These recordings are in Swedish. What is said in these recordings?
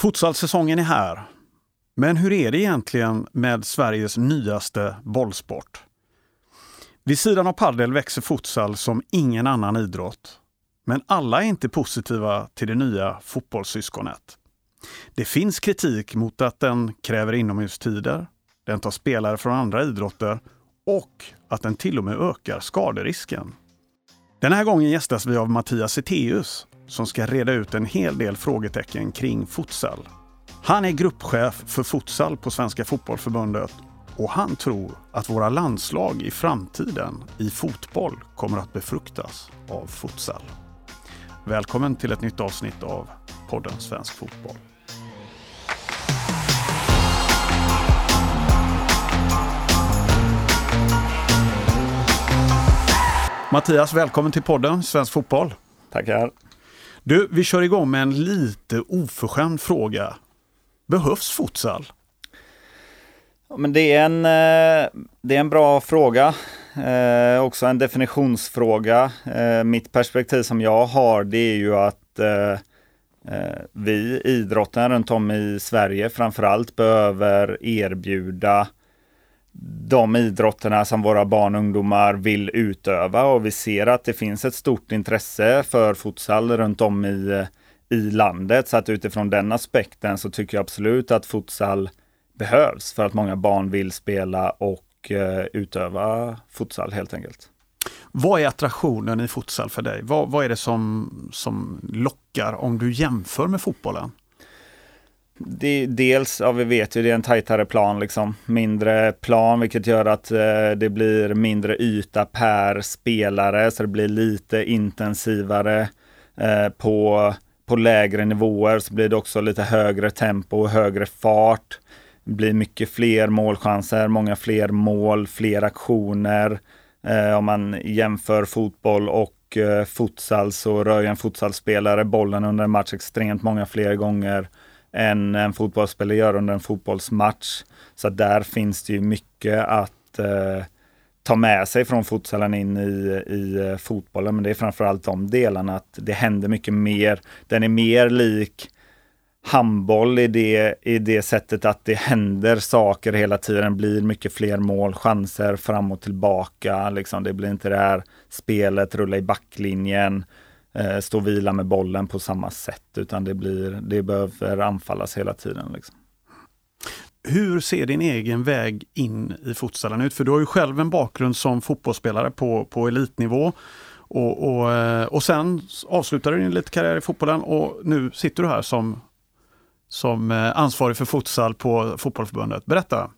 Futsalsäsongen är här. Men hur är det egentligen med Sveriges nyaste bollsport? Vid sidan av padel växer futsal som ingen annan idrott. Men alla är inte positiva till det nya fotbollssyskonet. Det finns kritik mot att den kräver inomhustider, den tar spelare från andra idrotter och att den till och med ökar skaderisken. Den här gången gästas vi av Mattias Eteus som ska reda ut en hel del frågetecken kring futsal. Han är gruppchef för futsal på Svenska Fotbollförbundet och han tror att våra landslag i framtiden i fotboll kommer att befruktas av futsal. Välkommen till ett nytt avsnitt av podden Svensk Fotboll. Mattias, välkommen till podden Svensk Fotboll. Tackar. Du, vi kör igång med en lite oförskämd fråga. Behövs futsal? men det, är en, eh, det är en bra fråga. Eh, också en definitionsfråga. Eh, mitt perspektiv som jag har det är ju att eh, eh vi, idrotten runt om i Sverige framförallt, behöver erbjuda de idrotterna som våra barn och ungdomar vill utöva och vi ser att det finns ett stort intresse för futsal runt om i, i landet. Så att utifrån den aspekten så tycker jag absolut att futsal behövs för att många barn vill spela och eh, utöva futsal helt enkelt. Vad är attraktionen i futsal för dig? Vad, vad är det som, som lockar om du jämför med fotbollen? Det, dels, ja vi vet ju, det är en tajtare plan liksom. Mindre plan, vilket gör att eh, det blir mindre yta per spelare, så det blir lite intensivare eh, på, på lägre nivåer. Så blir det också lite högre tempo och högre fart. Det blir mycket fler målchanser, många fler mål, fler aktioner. Eh, om man jämför fotboll och eh, futsal så rör ju en futsalspelare bollen under en match extremt många fler gånger än en fotbollsspelare gör under en fotbollsmatch. Så där finns det ju mycket att eh, ta med sig från futsalen in i, i eh, fotbollen. Men det är framförallt de delarna att det händer mycket mer. Den är mer lik handboll i det, i det sättet att det händer saker hela tiden, blir mycket fler mål, chanser fram och tillbaka. Liksom. Det blir inte det här spelet, rulla i backlinjen, eh, stå och vila med bollen på samma sätt, utan det, blir, det behöver anfallas hela tiden. Liksom. Hur ser din egen väg in i futsalen ut? För du har ju själv en bakgrund som fotbollsspelare på, på elitnivå. Och, och, eh, och sen avslutade du din lite karriär i fotbollen och nu sitter du här som som eh, ansvarig för futsal på Fotbollförbundet. Berätta!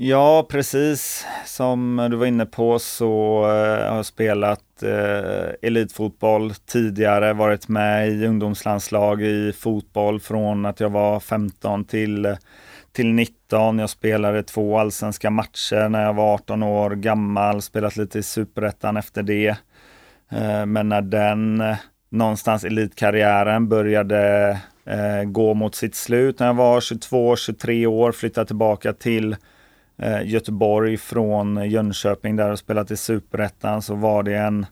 Ja, precis. Som du var inne på så eh, har jag spelat eh, elitfotboll tidigare, varit med i ungdomslandslag i fotboll från att jag var 15 till, till 19. Jag spelade två allsvenska matcher när jag var 18 år gammal, spelat lite i superettan efter det. Eh, men när den eh, någonstans elitkarriären började eh, gå mot sitt slut. När jag var 22-23 år flyttade tillbaka till Göteborg från Jönköping där och spelat i Superettan så var det en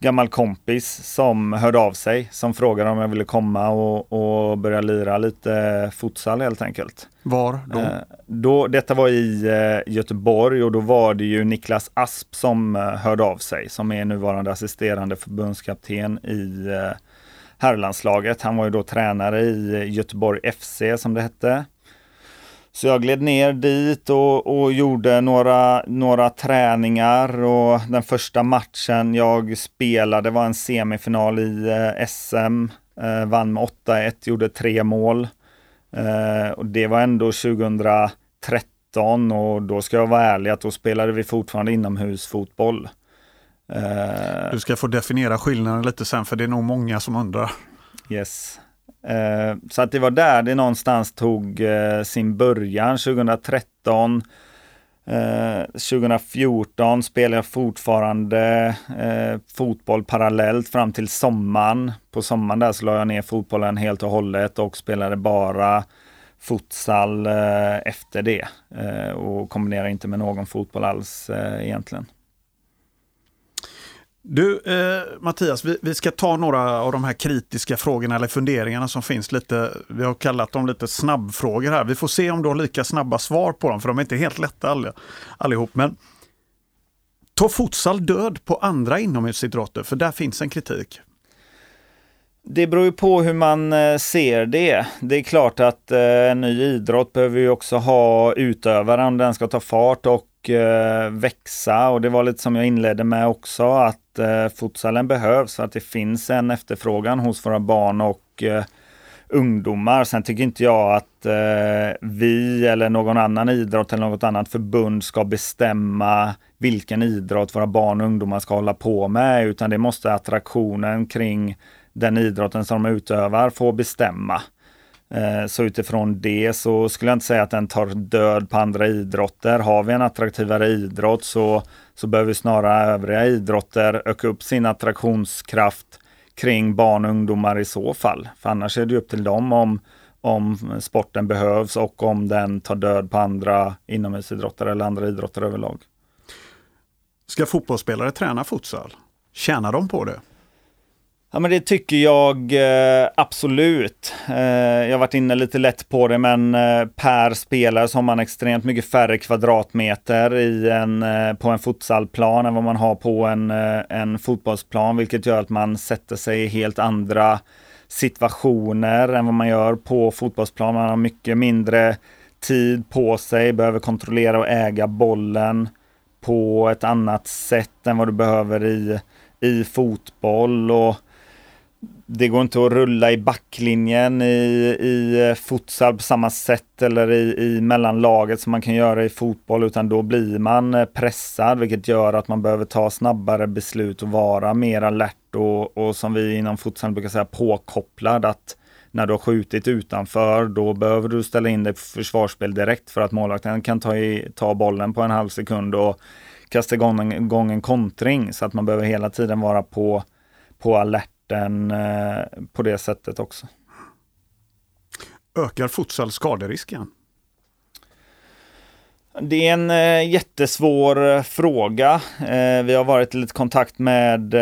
gammal kompis som hörde av sig som frågade om jag ville komma och, och börja lira lite futsal helt enkelt. Var då? Eh, då? Detta var i eh, Göteborg och då var det ju Niklas Asp som eh, hörde av sig som är nuvarande assisterande förbundskapten i eh, herrlandslaget. Han var ju då tränare i Göteborg FC som det hette. Så jag gled ner dit och, och, gjorde några, några träningar och den första matchen jag spelade var en semifinal i eh, SM. Eh, vann med 8-1, gjorde tre mål. Eh, och det var ändå 2013 och då ska jag vara ärlig att då spelade vi fortfarande inomhusfotboll. Eh, du ska få definiera skillnaden lite sen för det är nog många som undrar. Yes. Eh, så att det var där det någonstans tog eh, sin början 2013. 2014 spelade jag fortfarande eh, fotboll parallellt fram till sommaren. På sommaren där så la jag ner fotbollen helt och hållet och spelade bara futsal eh, efter det. Eh, och kombinerade inte med någon fotboll alls egentligen. Du eh, Mattias, vi, vi, ska ta några av de här kritiska frågorna eller funderingarna som finns lite. Vi har kallat dem lite snabbfrågor här. Vi får se om du har lika snabba svar på dem, för de är inte helt lätta all, allihop. Men tar futsal död på andra inomhusidrotter? För där finns en kritik. Det beror ju på hur man eh, ser det. Det är klart att eh, en ny idrott behöver ju också ha utövare om den ska ta fart och eh, växa. Och det var lite som jag inledde med också, att eh, futsalen behövs för att det finns en efterfrågan hos våra barn och eh, ungdomar. Sen tycker inte jag att eh, vi eller någon annan idrott eller något annat förbund ska bestämma vilken idrott våra barn och ungdomar ska hålla på med, utan det måste attraktionen kring den idrotten som de utövar få bestämma. Eh, så utifrån det så skulle jag inte säga att den tar död på andra idrotter. Har vi en attraktivare idrott så, så behöver snarare övriga idrotter öka upp sin attraktionskraft kring barn och ungdomar i så fall. För annars är det upp till dem om, om sporten behövs och om den tar död på andra inomhusidrottare eller andra idrotter överlag. Ska fotbollsspelare träna futsal? Tjänar de på det? Ja men det tycker jag eh, absolut. Eh, jag har varit inne lite lätt på det men eh, per spelare så har man extremt mycket färre kvadratmeter i en, eh, på en futsalplan än vad man har på en, eh, en fotbollsplan vilket gör att man sätter sig i helt andra situationer än vad man gör på fotbollsplan. Man har mycket mindre tid på sig, behöver kontrollera och äga bollen på ett annat sätt än vad du behöver i, i fotboll. och det går inte att rulla i backlinjen i, i eh, futsal på samma sätt eller i, i mellanlaget som man kan göra i fotboll utan då blir man eh, pressad vilket gör att man behöver ta snabbare beslut och vara mer alert och, och som vi inom futsal brukar säga påkopplad. Att när du har skjutit utanför då behöver du ställa in dig på försvarsspel direkt för att målvakten kan ta, i, ta bollen på en halv sekund och kasta igång en, igång en kontring. Så att man behöver hela tiden vara på, på alert sporten eh, på det sättet också. Ökar futsal skaderisken? Det är en eh, jättesvår eh, fråga. Vi har varit i lite kontakt med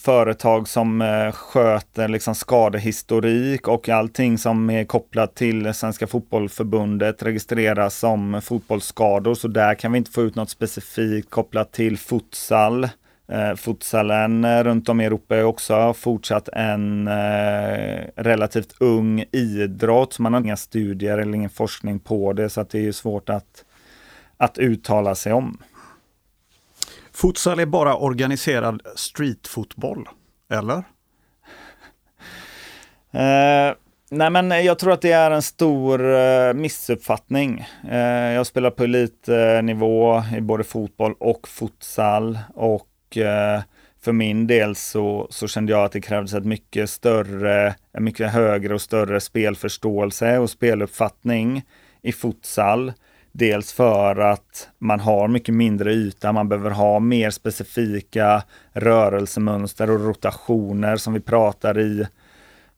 företag som sköter liksom skadehistorik och allting som är kopplat till Svenska Fotbollförbundet registreras som fotbollsskador. Så där kan vi inte få ut något specifikt kopplat till futsal. Eh, futsalen eh, runt om i Europa är också fortsatt en eh, relativt ung idrott. Man har inga studier eller ingen forskning på det så att det är svårt att, att uttala sig om. Futsal är bara organiserad streetfotboll, eller? Eh, nej men jag tror att det är en stor eh, missuppfattning. Eh, jag spelar på elitnivå i både fotboll och futsal och Eh, för min del så, så kände jag att det krävdes ett mycket större, en mycket högre och större spelförståelse och speluppfattning i futsal. Dels för att man har mycket mindre yta, man behöver ha mer specifika rörelsemönster och rotationer som vi pratar i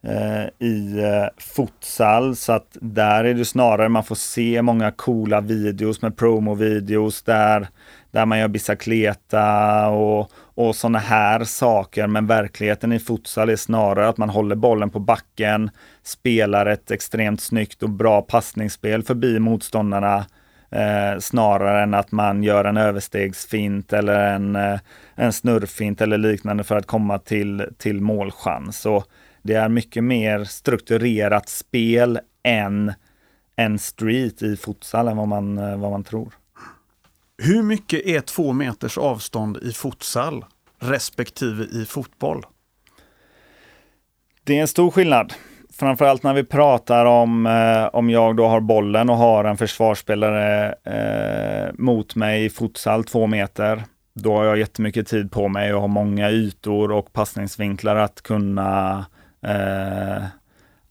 eh, i eh, futsal. Så att där är det snarare man får se många coola videos med promovideos där där man gör bicicleta och, och sådana här saker. Men verkligheten i futsal är snarare att man håller bollen på backen, spelar ett extremt snyggt och bra passningsspel förbi motståndarna eh, snarare än att man gör en överstegsfint eller en, eh, en snurrfint eller liknande för att komma till, till målchans. Och det är mycket mer strukturerat spel än en street i futsal än vad man, eh, vad man tror. Hur mycket är två meters avstånd i futsal respektive i fotboll? Det är en stor skillnad. Framförallt när vi pratar om eh, om jag då har bollen och har en försvarsspelare eh, mot mig i futsal två meter. Då har jag jättemycket tid på mig och har många ytor och passningsvinklar att kunna eh,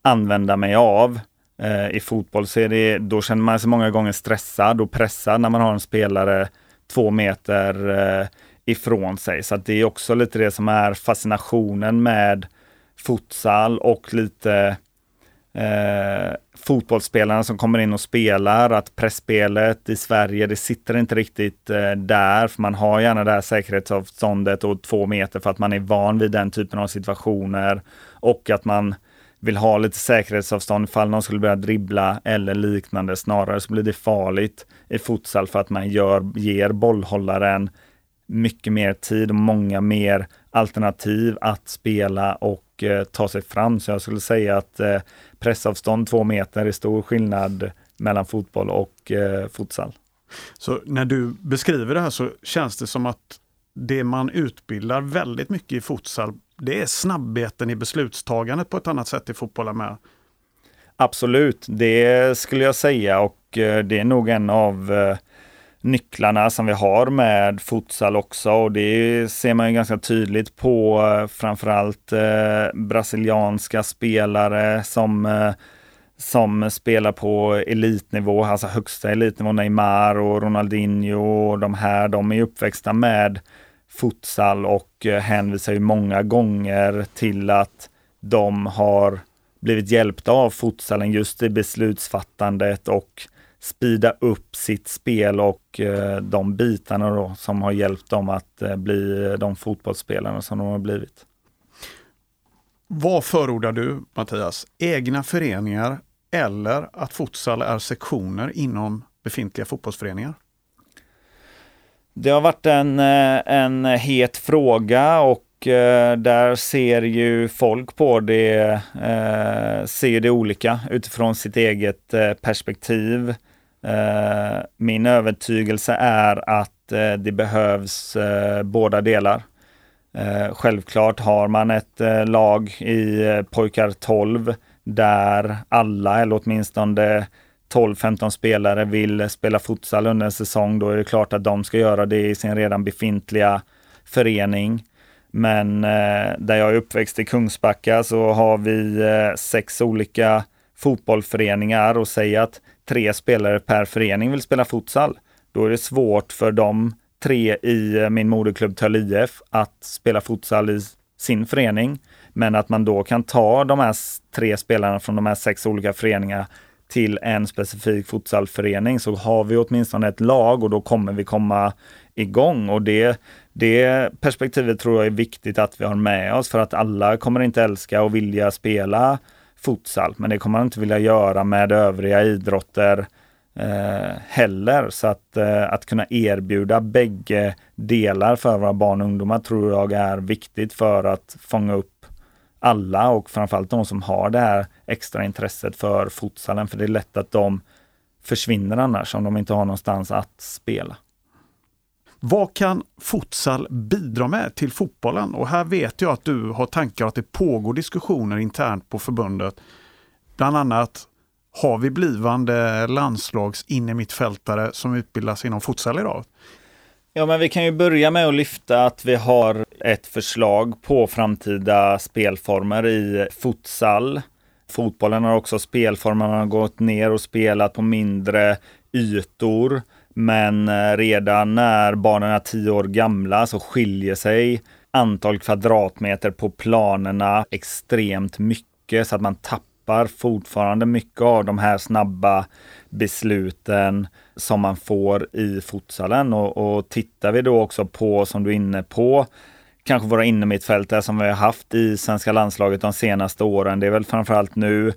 använda mig av. Eh, I fotboll så är det, då känner man sig många gånger stressad och pressad när man har en spelare två meter eh, ifrån sig. Så det är också lite det som är fascinationen med futsal och lite eh, fotbollsspelarna som kommer in och spelar, att pressspelet i Sverige, det sitter inte riktigt eh, där, för man har gärna det här säkerhetsavståndet och två meter för att man är van vid den typen av situationer och att man vill ha lite säkerhetsavstånd ifall någon skulle börja dribbla eller liknande. Snarare så blir det farligt i futsal för att man gör, ger bollhållaren mycket mer tid och många mer alternativ att spela och eh, ta sig fram. Så jag skulle säga att eh, pressavstånd två meter är stor skillnad mellan fotboll och eh, futsal. Så när du beskriver det här så känns det som att det man utbildar väldigt mycket i futsal, det är snabbheten i beslutstagandet på ett annat sätt i fotbollen med. Absolut, det skulle jag säga och eh, det är nog en av eh, nycklarna som vi har med futsal också och det ser man ju ganska tydligt på eh, framförallt eh, brasilianska spelare som eh, som spelar på elitnivå, alltså högsta elitnivå, Neymar och Ronaldinho och de här, de är uppväxta med futsal och eh, hänvisar ju många gånger till att de har blivit hjälpta av futsalen just i beslutsfattandet och spida upp sitt spel och eh, de bitarna då som har hjälpt dem att eh, bli de fotbollsspelarna som de har blivit. Vad förordar du Mattias? Egna föreningar eller att futsal är sektioner inom befintliga fotbollsföreningar? Det har varit en, eh, en het fråga och eh, där ser ju folk på det, eh, ser det olika utifrån sitt eget perspektiv. Min övertygelse är att det behövs båda delar. Självklart har man ett lag i pojkar 12 där alla, eller åtminstone 12-15 spelare vill spela futsal under en säsong, då är det klart att de ska göra det i sin redan befintliga förening. Men eh, där jag är uppväxt i Kungsbacka så har vi eh, sex olika fotbollsföreningar och säga att tre spelare per förening vill spela futsal, då är det svårt för de tre i eh, min moderklubb Töll IF att spela futsal i sin förening. Men att man då kan ta de här tre spelarna från de här sex olika föreningarna till en specifik futsalförening så har vi åtminstone ett lag och då kommer vi komma igång. Och det, det perspektivet tror jag är viktigt att vi har med oss för att alla kommer inte älska och vilja spela futsal, men det kommer man inte vilja göra med övriga idrotter eh, heller. Så att, eh, att kunna erbjuda bägge delar för våra barn och ungdomar tror jag är viktigt för att fånga upp alla och framförallt de som har det här extra intresset för futsalen. För det är lätt att de försvinner annars om de inte har någonstans att spela. Vad kan futsal bidra med till fotbollen? Och här vet jag att du har tankar att det pågår diskussioner internt på förbundet. Bland annat har vi blivande landslags innermittfältare som utbildas inom futsal idag? Ja, men vi kan ju börja med att lyfta att vi har ett förslag på framtida spelformer i futsal. Fotbollen har också spelformerna gått ner och spelat på mindre ytor. Men eh, redan när barnen är tio år gamla så skiljer sig antal kvadratmeter på planerna extremt mycket så att man tappar fortfarande mycket av de här snabba besluten som man får i futsalen. Och, och tittar vi då också på, som du är inne på, kanske våra innermittfältare som vi har haft i svenska landslaget de senaste åren. Det är väl framförallt nu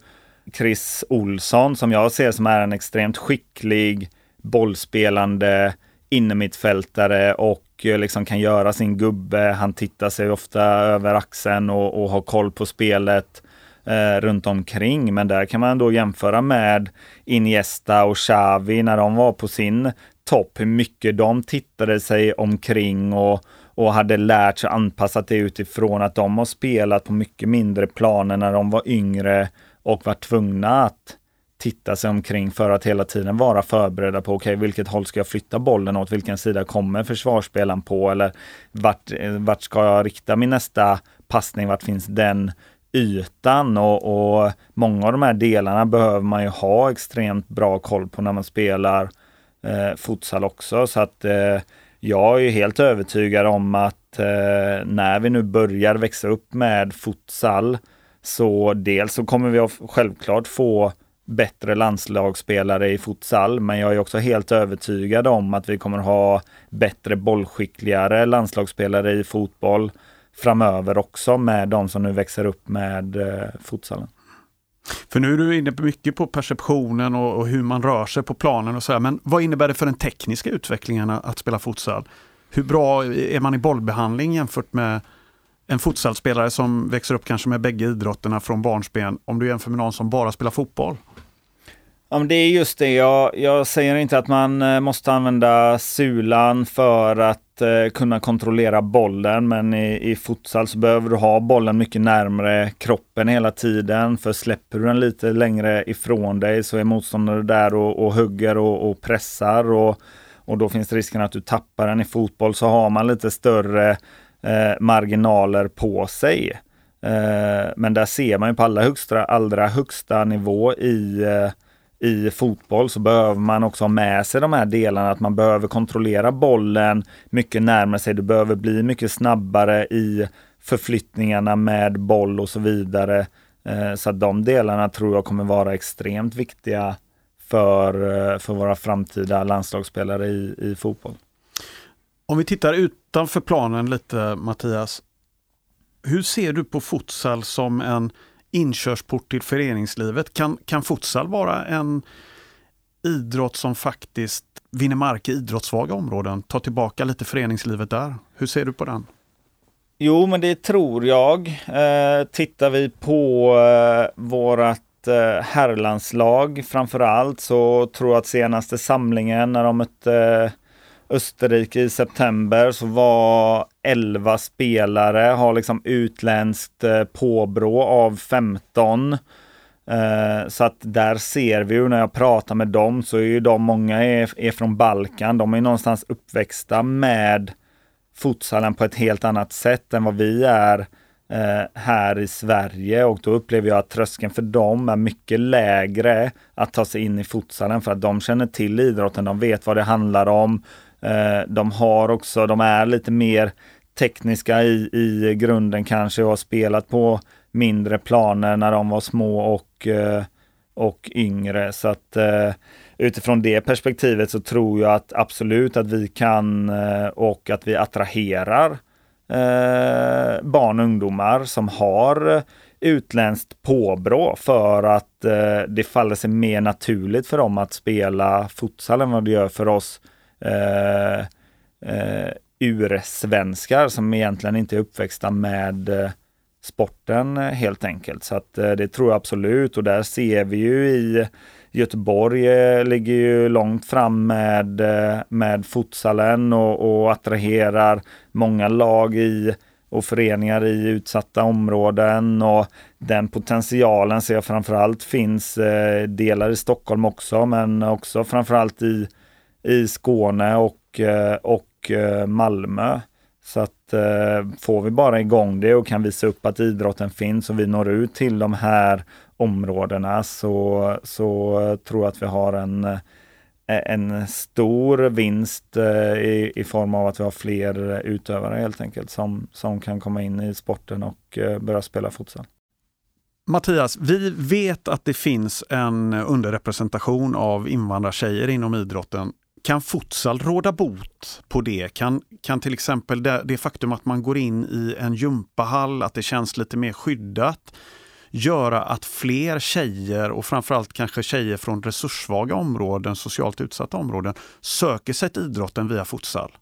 Chris Olsson som jag ser som är en extremt skicklig bollspelande innermittfältare och eh, liksom kan göra sin gubbe. Han tittar sig ofta över axeln och, och har koll på spelet eh, runt omkring. Men där kan man då jämföra med Iniesta och Xavi när de var på sin topp, hur mycket de tittade sig omkring och, och hade lärt sig anpassat det utifrån att de har spelat på mycket mindre planer när de var yngre och var tvungna att titta sig omkring för att hela tiden vara förberedda på okej, okay, vilket håll ska jag flytta bollen åt? Vilken sida kommer försvarsspelaren på? Eller vart, eh, vart ska jag rikta min nästa passning? Vart finns den ytan? Och, och många av de här delarna behöver man ju ha extremt bra koll på när man spelar eh, futsal också. Så att eh, jag är helt övertygad om att eh, när vi nu börjar växa upp med futsal Så dels så kommer vi självklart få bättre landslagsspelare i futsal, men jag är också helt övertygad om att vi kommer ha bättre bollskickligare landslagsspelare i fotboll framöver också med de som nu växer upp med eh, futsalen. För nu är du inne mycket på perceptionen och, och hur man rör sig på planen och så här, men vad innebär det för den tekniska utvecklingen att spela futsal? Hur bra är man i bollbehandling jämfört med en futsalspelare som växer upp kanske med bägge idrotterna från barnsben om du jämför med någon som bara spelar fotboll? Ja, men det är just det. Jag, jag säger inte att man eh, måste använda sulan för att eh, kunna kontrollera bollen, men i, i futsal så behöver du ha bollen mycket närmre kroppen hela tiden. För släpper du den lite längre ifrån dig så är motståndaren där och, och hugger och, och pressar. Och, och då finns risken att du tappar den. I fotboll så har man lite större eh, marginaler på sig. Eh, men där ser man ju på allra högsta, allra högsta nivå i eh, i fotboll så behöver man också ha med sig de här delarna, att man behöver kontrollera bollen mycket närmare sig. Du behöver bli mycket snabbare i förflyttningarna med boll och så vidare. Eh, så att de delarna tror jag kommer vara extremt viktiga för, eh, för våra framtida landslagsspelare i, i fotboll. Om vi tittar utanför planen lite Mattias. Hur ser du på futsal som en inkörsport till föreningslivet. Kan, kan futsal vara en idrott som faktiskt vinner mark i idrottssvaga områden? Ta tillbaka lite föreningslivet där. Hur ser du på den? Jo, men det tror jag. Eh, tittar vi på eh, vårat eh, herrlandslag framför allt så tror jag att senaste samlingen när de mötte eh, Österrike i september så var 11 spelare, har liksom utländskt eh, påbrå av 15. Eh, så att där ser vi ju när jag pratar med dem så är ju de, många är, är från Balkan. De är någonstans uppväxta med futsalen på ett helt annat sätt än vad vi är eh, här i Sverige och då upplever jag att tröskeln för dem är mycket lägre att ta sig in i futsalen för att de känner till idrotten, de vet vad det handlar om. De har också, de är lite mer tekniska i, i grunden kanske och har spelat på mindre planer när de var små och, eh, och yngre. Så att eh, utifrån det perspektivet så tror jag att absolut att vi kan eh, och att vi attraherar barn och ungdomar som har utländskt påbrå för att det faller sig mer naturligt för dem att spela futsal än vad det gör för oss eh, eh, ursvenskar som egentligen inte är uppväxta med eh, sporten eh, helt enkelt. Så att eh, det tror jag absolut och där ser vi ju i Göteborg ligger ju långt fram med, med futsalen och, och attraherar många lag i och föreningar i utsatta områden och den potentialen ser jag framförallt finns delar i Stockholm också men också framförallt i i Skåne och, och och eh, Malmö. Så att eh, får vi bara igång det och kan visa upp att idrotten finns och vi når ut till de här områdena så, så tror jag att vi har en, eh, en stor vinst i, i form av att vi har fler utövare helt enkelt som, som kan komma in i sporten och börja spela futsal. Mattias, vi vet att det finns en underrepresentation av invandrartjejer inom idrotten. Kan futsal råda bot på det? Kan, kan till exempel det, det faktum att man går in i en gympahall, att det känns lite mer skyddat, göra att fler tjejer och framförallt kanske tjejer från resurssvaga områden, socialt utsatta områden, söker sig till idrotten via futsal?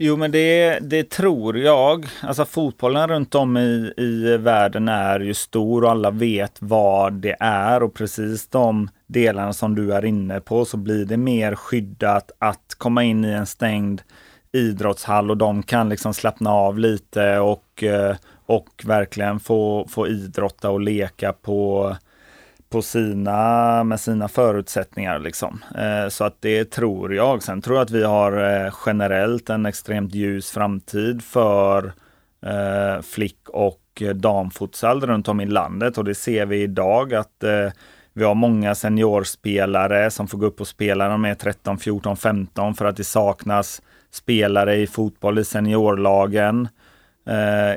Jo, men det, det tror jag. Alltså fotbollen runt om i, i världen är ju stor och alla vet vad det är och precis de delarna som du är inne på så blir det mer skyddat att komma in i en stängd idrottshall och de kan liksom slappna av lite och, eh, och verkligen få, få idrotta och leka på på sina, med sina förutsättningar. Liksom. Eh, så att det tror jag. Sen tror jag att vi har eh, generellt en extremt ljus framtid för eh, flick och damfutsal runt om i landet och det ser vi idag att vi har många seniorspelare som får gå upp och spela när de är 13, 14, 15 för att det saknas spelare i fotboll i seniorlagen.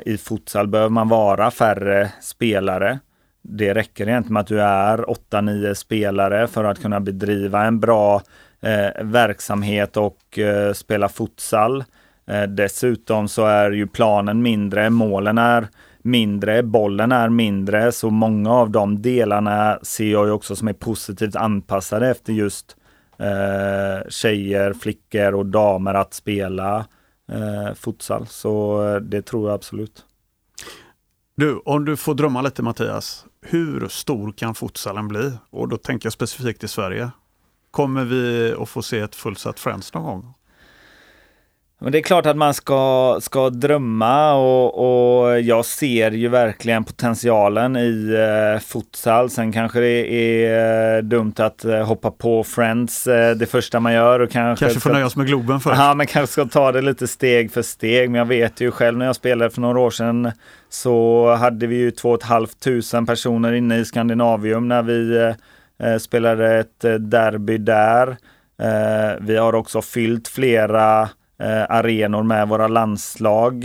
I futsal behöver man vara färre spelare. Det räcker egentligen med att du är 8-9 spelare för att kunna bedriva en bra eh, verksamhet och eh, spela futsal. Eh, dessutom så är ju planen mindre, målen är mindre, bollen är mindre, så många av de delarna ser jag ju också som är positivt anpassade efter just eh, tjejer, flickor och damer att spela eh, futsal. Så eh, det tror jag absolut. Du, om du får drömma lite Mattias, hur stor kan futsalen bli? Och då tänker jag specifikt i Sverige. Kommer vi att få se ett fullsatt Friends någon gång? Men det är klart att man ska, ska drömma och, och jag ser ju verkligen potentialen i eh, futsal. Sen kanske det är eh, dumt att eh, hoppa på Friends eh, det första man gör. Och kanske kanske får nöja oss med Globen först. Ja, men kanske ska ta det lite steg för steg. Men jag vet ju själv när jag spelade för några år sedan så hade vi ju 2 500 personer inne i Skandinavium när vi eh, eh, spelade ett derby där. vi har också fyllt flera eh, Eh, arenor med våra landslag.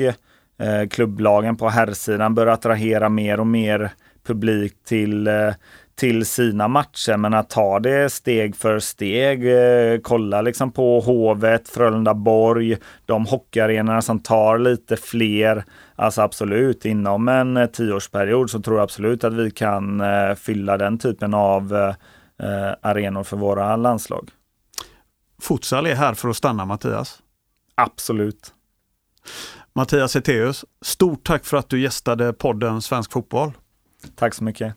Eh, klubblagen på herrsidan bör attrahera mer och mer publik till, eh, till sina matcher. Men att ta det steg för steg, eh, kolla liksom på Hovet, Frölunda-Borg, de hockeyarenorna som tar lite fler. Alltså absolut, inom en eh, tioårsperiod så tror jag absolut att vi kan eh, fylla den typen av eh, eh arenor för våra landslag. Futsal är här för att stanna Mattias. Absolut. Mattias Eteus, stort tack för att du gästade podden Svensk Fotboll. Tack så mycket.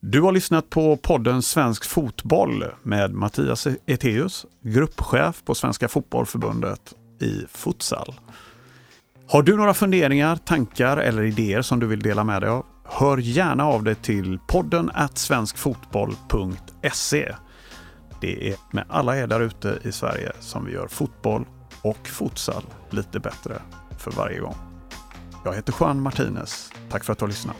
Du har lyssnat på podden Svensk Fotboll med Mattias Eteus, gruppchef på Svenska Fotbollförbundet i futsal. Har du några funderingar, tankar eller idéer som du vill dela med dig av? Hör gärna av dig till podden svenskfotboll.se. Det är med alla er där ute i Sverige som vi gör fotboll och futsal lite bättre för varje gång. Jag heter Juan Martinez. Tack för att du har lyssnat.